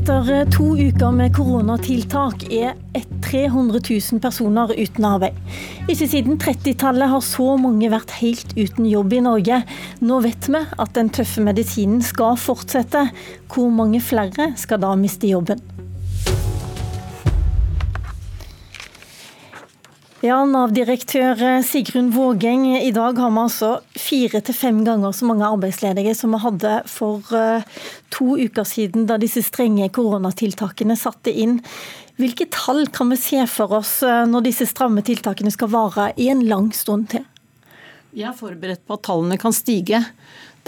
Etter eh, to uker med koronatiltak er 300 000 personer uten arbeid. Ikke siden 30-tallet har så mange vært helt uten jobb i Norge. Nå vet vi at den tøffe medisinen skal fortsette. Hvor mange flere skal da miste jobben? Ja, Nav-direktør Sigrun Vågeng, i dag har vi altså fire til fem ganger så mange arbeidsledige som vi hadde for eh, to uker siden, da disse strenge koronatiltakene satte inn. Hvilke tall kan vi se for oss eh, når disse stramme tiltakene skal vare i en lang stund til? Vi er forberedt på at tallene kan stige.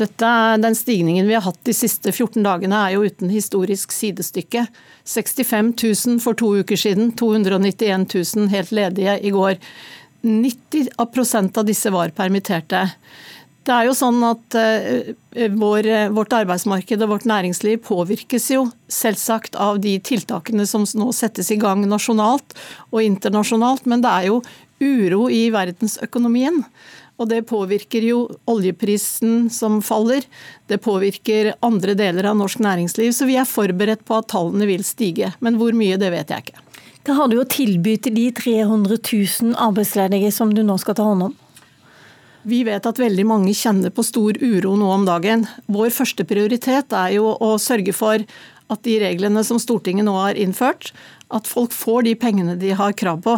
Dette, den stigningen vi har hatt de siste 14 dagene er jo uten historisk sidestykke. 65 000 for to uker siden, 291 000 helt ledige i går. 90 av disse var permitterte. Det er jo sånn at uh, vår, Vårt arbeidsmarked og vårt næringsliv påvirkes jo selvsagt av de tiltakene som nå settes i gang nasjonalt og internasjonalt, men det er jo uro i verdensøkonomien. Og det påvirker jo oljeprisen som faller. Det påvirker andre deler av norsk næringsliv. Så vi er forberedt på at tallene vil stige. Men hvor mye, det vet jeg ikke. Hva har du å tilby til de 300 000 arbeidsledige som du nå skal ta hånd om? Vi vet at veldig mange kjenner på stor uro nå om dagen. Vår første prioritet er jo å sørge for at de reglene som Stortinget nå har innført, at folk får de pengene de har krav på.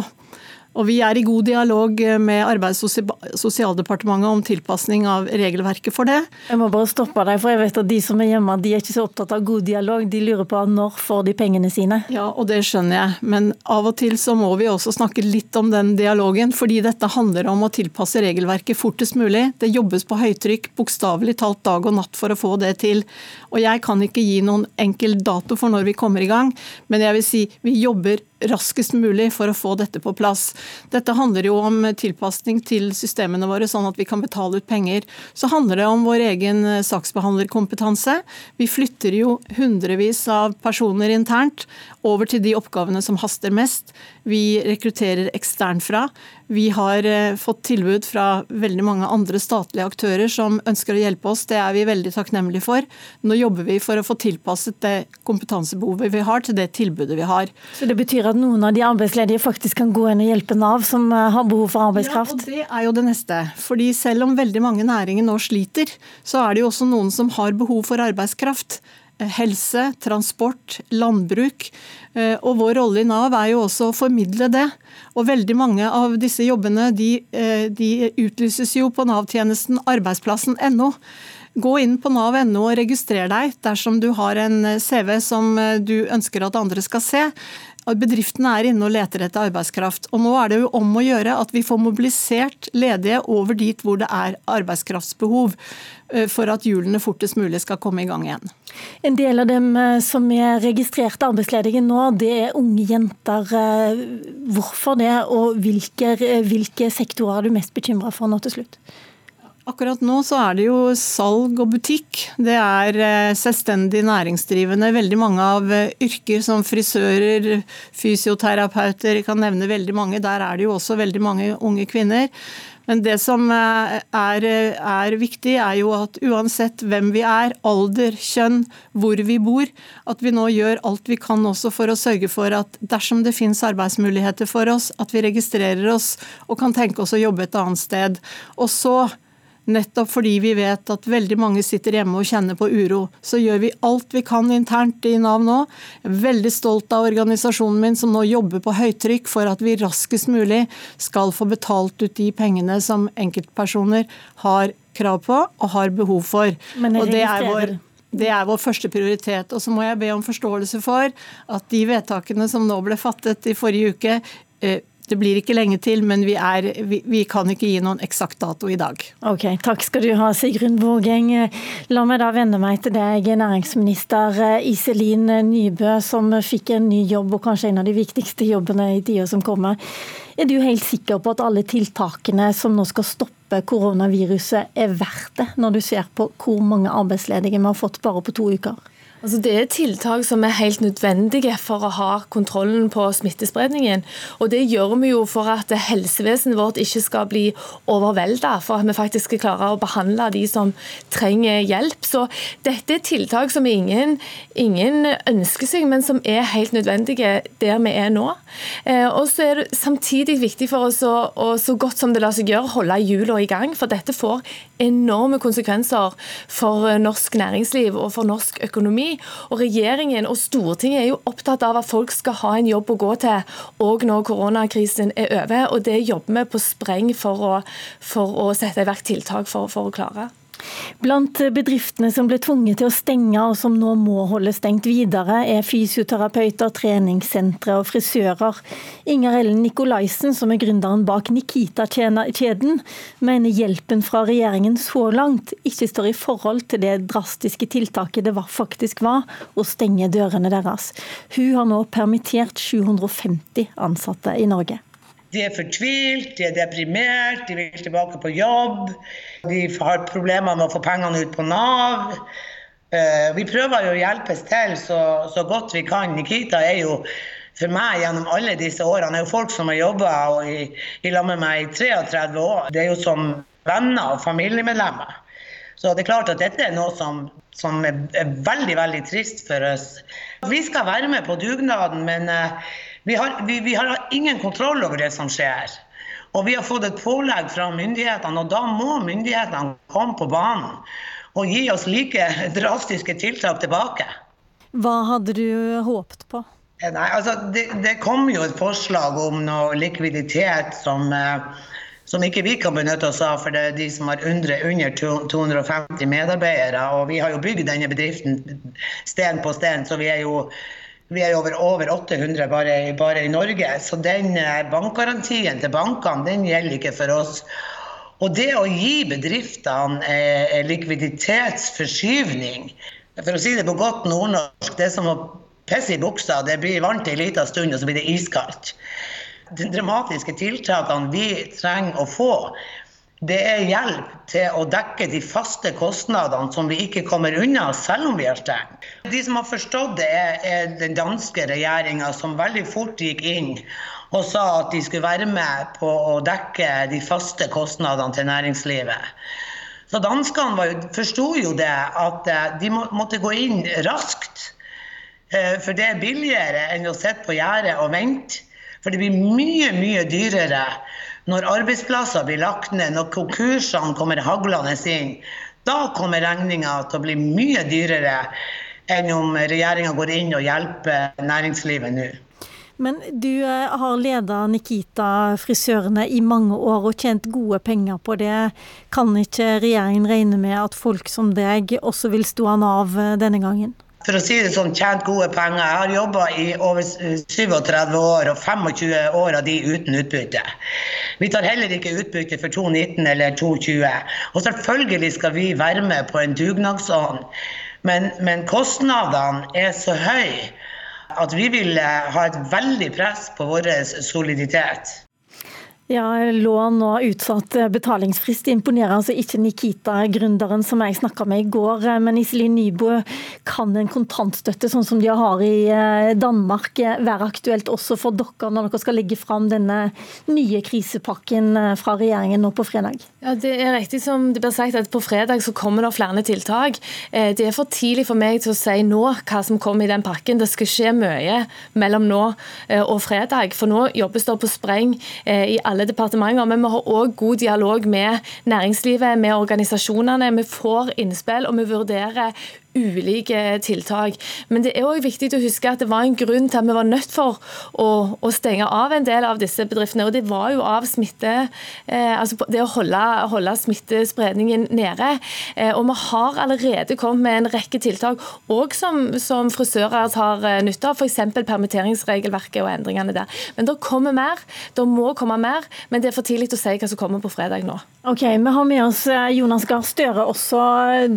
Og Vi er i god dialog med Arbeids- og sosialdepartementet om tilpasning av regelverket for det. Jeg må bare stoppe deg, for jeg vet at de som er hjemme de er ikke så opptatt av god dialog. De lurer på når får de pengene sine. Ja, og det skjønner jeg. Men av og til så må vi også snakke litt om den dialogen. Fordi dette handler om å tilpasse regelverket fortest mulig. Det jobbes på høytrykk bokstavelig talt dag og natt for å få det til. Og jeg kan ikke gi noen enkel dato for når vi kommer i gang, men jeg vil si vi jobber raskest mulig for å få dette på plass. Dette handler jo om tilpasning til systemene våre, sånn at vi kan betale ut penger. Så handler det om vår egen saksbehandlerkompetanse. Vi flytter jo hundrevis av personer internt over til de oppgavene som haster mest. Vi rekrutterer eksternt fra. Vi har eh, fått tilbud fra veldig mange andre statlige aktører som ønsker å hjelpe oss. Det er vi veldig takknemlige for. Nå jobber vi for å få tilpasset det kompetansebehovet vi har til det tilbudet vi har. Så det betyr at noen av de arbeidsledige faktisk kan gå inn og hjelpe Nav, som eh, har behov for arbeidskraft? Ja, og det er jo det neste. Fordi selv om veldig mange næringer nå sliter, så er det jo også noen som har behov for arbeidskraft helse, transport, landbruk. Eh, og vår rolle i Nav er jo også å formidle det. Og veldig mange av disse jobbene de, eh, de utlyses jo på Nav-tjenesten arbeidsplassen.no. Gå inn på nav.no og registrer deg dersom du har en CV som du ønsker at andre skal se. Bedriftene er inne og leter etter arbeidskraft. Og nå er det jo om å gjøre at vi får mobilisert ledige over dit hvor det er arbeidskraftsbehov, eh, for at hjulene fortest mulig skal komme i gang igjen. En del av dem eh, som er registrert arbeidsledige nå, det er unge jenter. Eh, hvorfor det, og hvilke, hvilke sektorer er du mest bekymra for nå til slutt? Akkurat nå så er det jo salg og butikk. Det er eh, selvstendig næringsdrivende. Veldig mange av eh, yrker som frisører, fysioterapeuter, jeg kan nevne veldig mange. Der er det jo også veldig mange unge kvinner. Men det som eh, er, er, viktig, er jo at uansett hvem vi er, alder, kjønn, hvor vi bor, at vi nå gjør alt vi kan også for å sørge for at dersom det finnes arbeidsmuligheter for oss, at vi registrerer oss og kan tenke oss å jobbe et annet sted. Og så Nettopp fordi vi vet at veldig mange sitter hjemme og kjenner på uro. Så gjør vi alt vi kan internt i Nav nå. Jeg er veldig stolt av organisasjonen min som nå jobber på høytrykk for at vi raskest mulig skal få betalt ut de pengene som enkeltpersoner har krav på og har behov for. og det er vår det er vår første prioritet. Og så må jeg be om forståelse for at de vedtakene som nå ble fattet i forrige uke, eh, det blir ikke lenge til, men vi, er, vi, vi, kan ikke gi noen eksakt dato i dag. Ok, Takk skal du ha, Sigrun Vågeng. La meg da vende meg til deg, næringsminister Iselin Nybø, som fikk en ny jobb, og kanskje en av de viktigste jobbene i tida som kommer. Er du helt sikker på at alle tiltakene som nå skal stoppe koronaviruset, er verdt det, når du ser på hvor mange arbeidsledige vi har fått bare på to uker? Altså det er tiltak som er helt nødvendige for å ha kontrollen på smittespredningen. Og det gjør vi jo for at helsevesenet vårt ikke skal bli overvelda, for at vi faktisk skal klare å behandle de som trenger hjelp. Så dette er tiltak som ingen, ingen ønsker seg, men som er helt nødvendige der vi er nå. Eh, og så er det samtidig viktig for oss å, å så godt som det lar seg gjøre, holde hjulene i gang. For dette får enorme konsekvenser for norsk næringsliv og for norsk økonomi. Og Regjeringen og Stortinget er jo opptatt av at folk skal ha en jobb å gå til òg når koronakrisen er over. og Det jobber vi på spreng for å, for å sette i verk tiltak for, for å klare. Blant bedriftene som ble tvunget til å stenge og som nå må holde stengt videre, er fysioterapeuter, treningssentre og frisører. Inger Ellen Nikolaisen, som er gründeren bak Nikita-kjeden, mener hjelpen fra regjeringen så langt ikke står i forhold til det drastiske tiltaket det faktisk var å stenge dørene deres. Hun har nå permittert 750 ansatte i Norge. De er fortvilt, de er deprimert, de vil tilbake på jobb. De har problemer med å få pengene ut på Nav. Eh, vi prøver jo å hjelpes til så, så godt vi kan. Nikita er jo for meg gjennom alle disse årene er jo folk som har jobba i, i med meg i 33 år. Det er jo som venner og familiemedlemmer. Så det er klart at dette er noe som, som er, veldig, veldig trist for oss. Vi skal være med på dugnaden, men uh, vi har, vi, vi har ingen kontroll over det som skjer. Og vi har fått et pålegg fra myndighetene, og da må myndighetene komme på banen og gi oss like drastiske tiltak tilbake. Hva hadde du håpet på? Eh, nei, altså, det, det kom jo et forslag om noe likviditet som, eh, som ikke vi kan benytte oss av, for det er de som har under, under 250 medarbeidere. Og vi har jo bygd denne bedriften sten på sten, så vi er jo vi er over, over 800 bare, bare, i Norge, så den eh, bankgarantien til bankene den gjelder ikke for oss. Og det å gi bedriftene eh, likviditetsforskyvning, for å si det på godt nordnorsk, det er som å pisse i buksa. Det blir varmt en liten stund, og så blir det iskaldt. De dramatiske tiltakene vi trenger å få, det er hjelp til å dekke de faste kostnadene som vi ikke kommer unna, selv om vi er stengt. De som har forstått det, er, den danske regjeringa, som veldig fort gikk inn og sa at de skulle være med på å dekke de faste kostnadene til næringslivet. Så Danskene forsto jo det, at eh, de må, måtte gå inn raskt. Eh, for det er billigere enn å sitte på gjerdet og vente. For det blir mye, mye dyrere når arbeidsplasser blir lagt ned, når konkursene kommer haglende inn, da kommer regninga til å bli mye dyrere enn om regjeringa går inn og hjelper næringslivet nå. Men du eh, har leda Nikita frisørene i mange år og tjent gode penger på det. Kan ikke regjeringen regne med at folk som deg også vil stå an av eh, denne gangen? For å si det sånn, tjent gode penger. Jeg har jobba i over 37 år, og 25 år av de uten utbytte. Vi tar heller ikke utbytte for 2019 eller 2020. Og selvfølgelig skal vi være med på en dugnadsånd, men, men kostnadene er så høye at vi vil eh, ha et veldig press på vår soliditet. Ja, Lån og utsatt betalingsfrist imponerer altså ikke Nikita-gründeren som jeg snakka med i går. Men Iselin Nybø, kan en kontantstøtte sånn som de har i eh, Danmark være aktuelt også for dere når dere skal legge fram denne nye krisepakken eh, fra regjeringen nå på fredag? Ja, Det er riktig som det blir sagt at på fredag så kommer det flere tiltak. Eh, det er for tidlig for meg til å si nå hva som kommer i den pakken. Det skal skje mye mellom nå og fredag. For nå jobbes det på spreng i alle alle departementer. Men vi har òg god dialog med næringslivet, med organisasjonene. Vi får innspill, og vi vurderer ulike tiltak. Men det er òg viktig å huske at det var en grunn til at vi var nødt for å, å stenge av en del av disse bedriftene. Og det var jo av smitte eh, Altså det å holde, holde smittespredningen nede. Eh, og vi har allerede kommet med en rekke tiltak, òg som, som frisører tar eh, nytte av. F.eks. permitteringsregelverket og endringene der. Men det kommer mer. Det må komme mer. Men det er for tidlig å si hva som kommer på fredag nå. Ok, Vi har med oss eh, Jonas Gahr Støre også.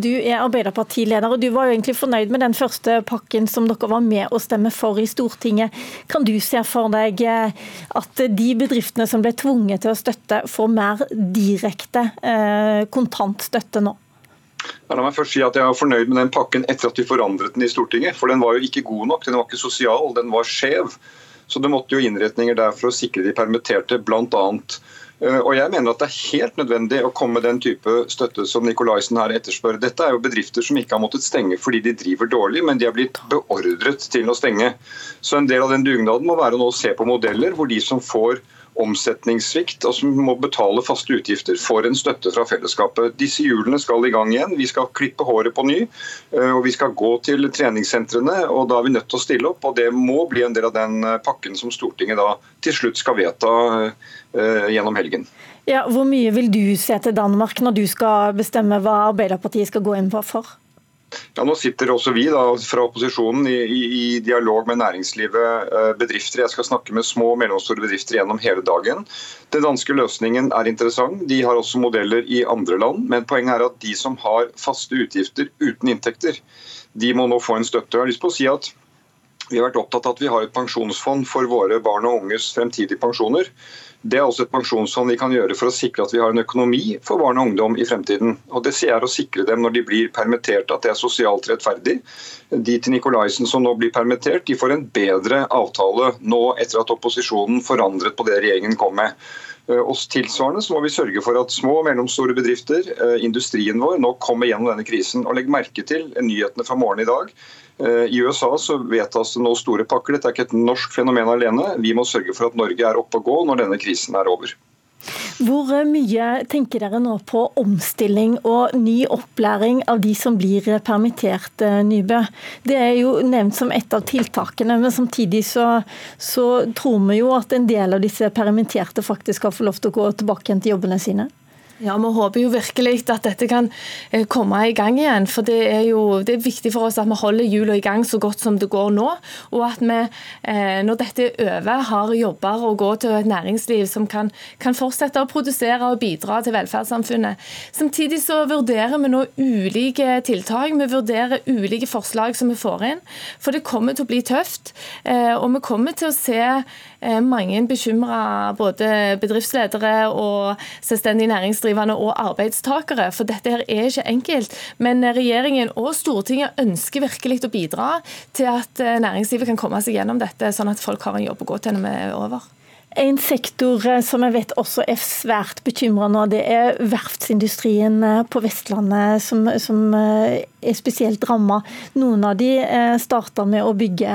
Du er Arbeiderpartileder. og du du var jo egentlig fornøyd med den første pakken som dere var med å stemme for i Stortinget. Kan du se for deg eh, at de bedriftene som ble tvunget til å støtte, får mer direkte eh, kontantstøtte nå? La meg først si at Jeg er fornøyd med den pakken etter at vi forandret den i Stortinget. For den var jo ikke god nok, den var ikke sosial, den var skjev. Så det måtte jo innretninger der for å sikre de permitterte, blant Eh, og jeg mener at Det er helt nødvendig å komme med den type støtte som Nikolaisen her etterspør. Dette er jo bedrifter som ikke har måttet stenge fordi de driver dårlig, men de har blitt beordret til å stenge. Så En del av den dugnaden må være å se på modeller hvor de som får omsetningssvikt og som må betale faste utgifter, får en støtte fra fellesskapet. Disse hjulene skal i gang igjen. Vi skal klippe håret på ny. Eh, og Vi skal gå til treningssentrene. og Da er vi nødt til å stille opp. og Det må bli en del av den pakken som Stortinget da til slutt skal vedta Eh, gjennom helgen. Ja, hvor mye vil du se til Danmark når du skal bestemme hva Arbeiderpartiet skal gå inn for? Ja, nå sitter også vi da, fra opposisjonen i, i, i, dialog med næringslivet, eh, bedrifter. Jeg skal snakke med små og mellomstore bedrifter gjennom hele dagen. Den danske løsningen er interessant. De har også modeller i andre land. Men poenget er at de som har faste utgifter uten inntekter, de må nå få en støtte. Jeg har lyst på å si at vi har vært opptatt av at vi har et pensjonsfond for våre barn og unges fremtidige pensjoner. Det er også et pensjonsfond vi kan gjøre for å sikre at vi har en økonomi for barn og ungdom i fremtiden. Og Det sier jeg å sikre dem når de blir permittert, at det er sosialt rettferdig. De til Nikolaisen som nå blir permittert, de får en bedre avtale nå etter at opposisjonen forandret på det regjeringen kom med. Eh, og tilsvarende så må vi sørge for at små og mellomstore bedrifter, eh, industrien vår, nå kommer gjennom denne krisen. Og Legg merke til nyhetene fra morgenen i dag. Eh, I USA så vedtas det nå store pakker. Dette er ikke et norsk fenomen alene. Vi må sørge for at Norge er oppe og gå når denne krisen er over. Hvor mye tenker dere nå på omstilling og ny opplæring av de som blir permittert, eh, Nybø? Det er jo nevnt som et av tiltakene, men samtidig så, så tror vi jo at en del av disse permitterte faktisk skal få lov til å gå tilbake igjen til jobbene sine. Ja, Vi håper jo virkelig at dette kan eh, komme i gang igjen. For det er jo det er viktig for oss at vi holder hjulene i gang så godt som det går nå. Og at vi, eh, når dette er over, har jobber og går til et næringsliv som kan, kan fortsette å produsere og bidra til velferdssamfunnet. Samtidig så vurderer vi nå ulike tiltak. Vi vurderer ulike forslag som vi får inn. For det kommer til å bli tøft. Eh, og vi kommer til å se mange bekymra både bedriftsledere og selvstendig næringsdrivende og arbeidstakere. For dette her er ikke enkelt. Men regjeringen og Stortinget ønsker virkelig å bidra til at eh, næringslivet kan komme seg gjennom dette, sånn at folk har en jobb å gå til når vi er over. En sektor eh, som jeg vet også er svært bekymra nå, det er verftsindustrien eh, på Vestlandet, som, som eh, er spesielt ramma. Noen av de starta med å bygge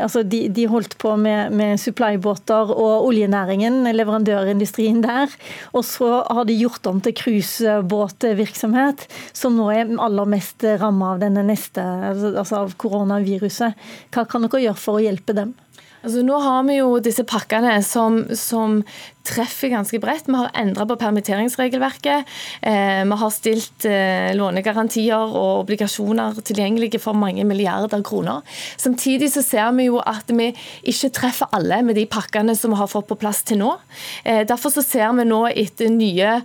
altså de, de holdt på med, med supply-båter og oljenæringen, leverandørindustrien der. Og så har de gjort om til cruisebåtvirksomhet, som nå er aller mest ramma av denne neste, altså av koronaviruset. Hva kan dere gjøre for å hjelpe dem? Altså, nå har vi jo disse pakkene som, som treffer ganske bredt. Vi har endra på permitteringsregelverket. Eh, vi har stilt eh, lånegarantier og obligasjoner tilgjengelige for mange milliarder kroner. Samtidig så ser vi jo at vi ikke treffer alle med de pakkene som vi har fått på plass til nå. Eh, derfor så ser vi nå etter nye,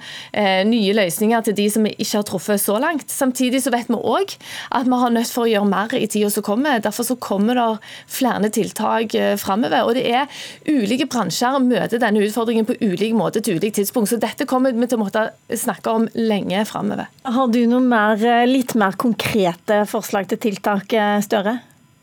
nye, løsninger til de som vi ikke har truffet så langt. Samtidig så vet vi òg at vi har nødt for å gjøre mer i tida som kommer. Derfor så kommer det flere tiltak framover. Og det er ulike bransjer møter denne utfordringen på på ulik måte til ulik tidspunkt. Så dette kommer vi til å måtte snakke om lenge framover. Har du noe mer, eh, litt mer konkrete forslag til tiltak, eh, Støre?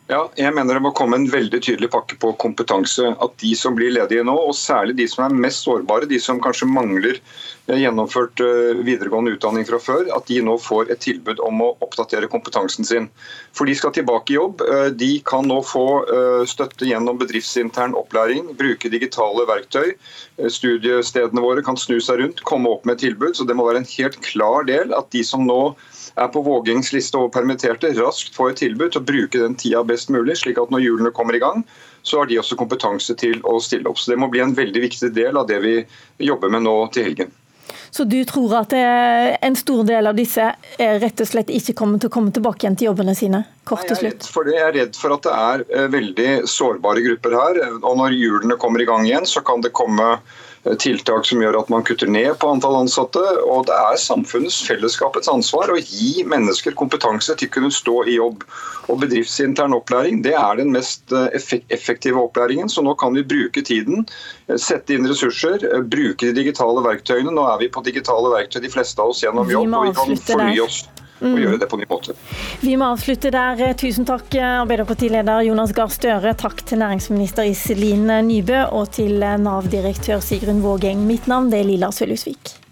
Ja, jeg mener det må komme en veldig tydelig pakke på kompetanse. At de som blir ledige nå, og særlig de som er mest sårbare, de som kanskje mangler eh, gjennomført eh, videregående utdanning fra før, at de nå får et tilbud om å oppdatere kompetansen sin. For de skal tilbake i jobb. Eh, de kan nå få støtte gjennom bedriftsintern opplæring, bruke digitale verktøy. Studiestedene våre kan snu seg rundt, komme opp med tilbud. Så det må være en helt klar del at de som nå er på Vågings liste over permitterte, raskt får et tilbud til å bruke den tida best mulig, slik at når hjulene kommer i gang, så har de også kompetanse til å stille opp. Så Det må bli en veldig viktig del av det vi jobber med nå til helgen. Så du tror at en stor del av disse rett og slett ikke kommer til å komme tilbake igjen til jobbene sine? Kort til slutt. Jeg er, jeg er redd for at det er veldig sårbare grupper her. Og når hjulene kommer i gang igjen, så kan det komme Eh, tiltak som gjør at man kutter ned på antall ansatte. Og det er samfunnets, fellesskapets ansvar å gi mennesker kompetanse til å kunne stå i jobb. Og bedriftsintern opplæring det er den mest eh, effektive opplæringen, så nå kan vi bruke tiden, eh, sette inn ressurser, bruke de digitale verktøyene. Nå er vi på digitale verktøy de fleste av oss gjennom jobb, og vi kan fornye oss og mm. gjøre det på ny måte. Vi må avslutte der. Tusen takk, Arbeiderpartileder Jonas Gahr Støre. Takk til næringsminister Iselin Nybø og til Nav-direktør Sigrun Vågeng. Mitt navn er Lilla Sølhusvik.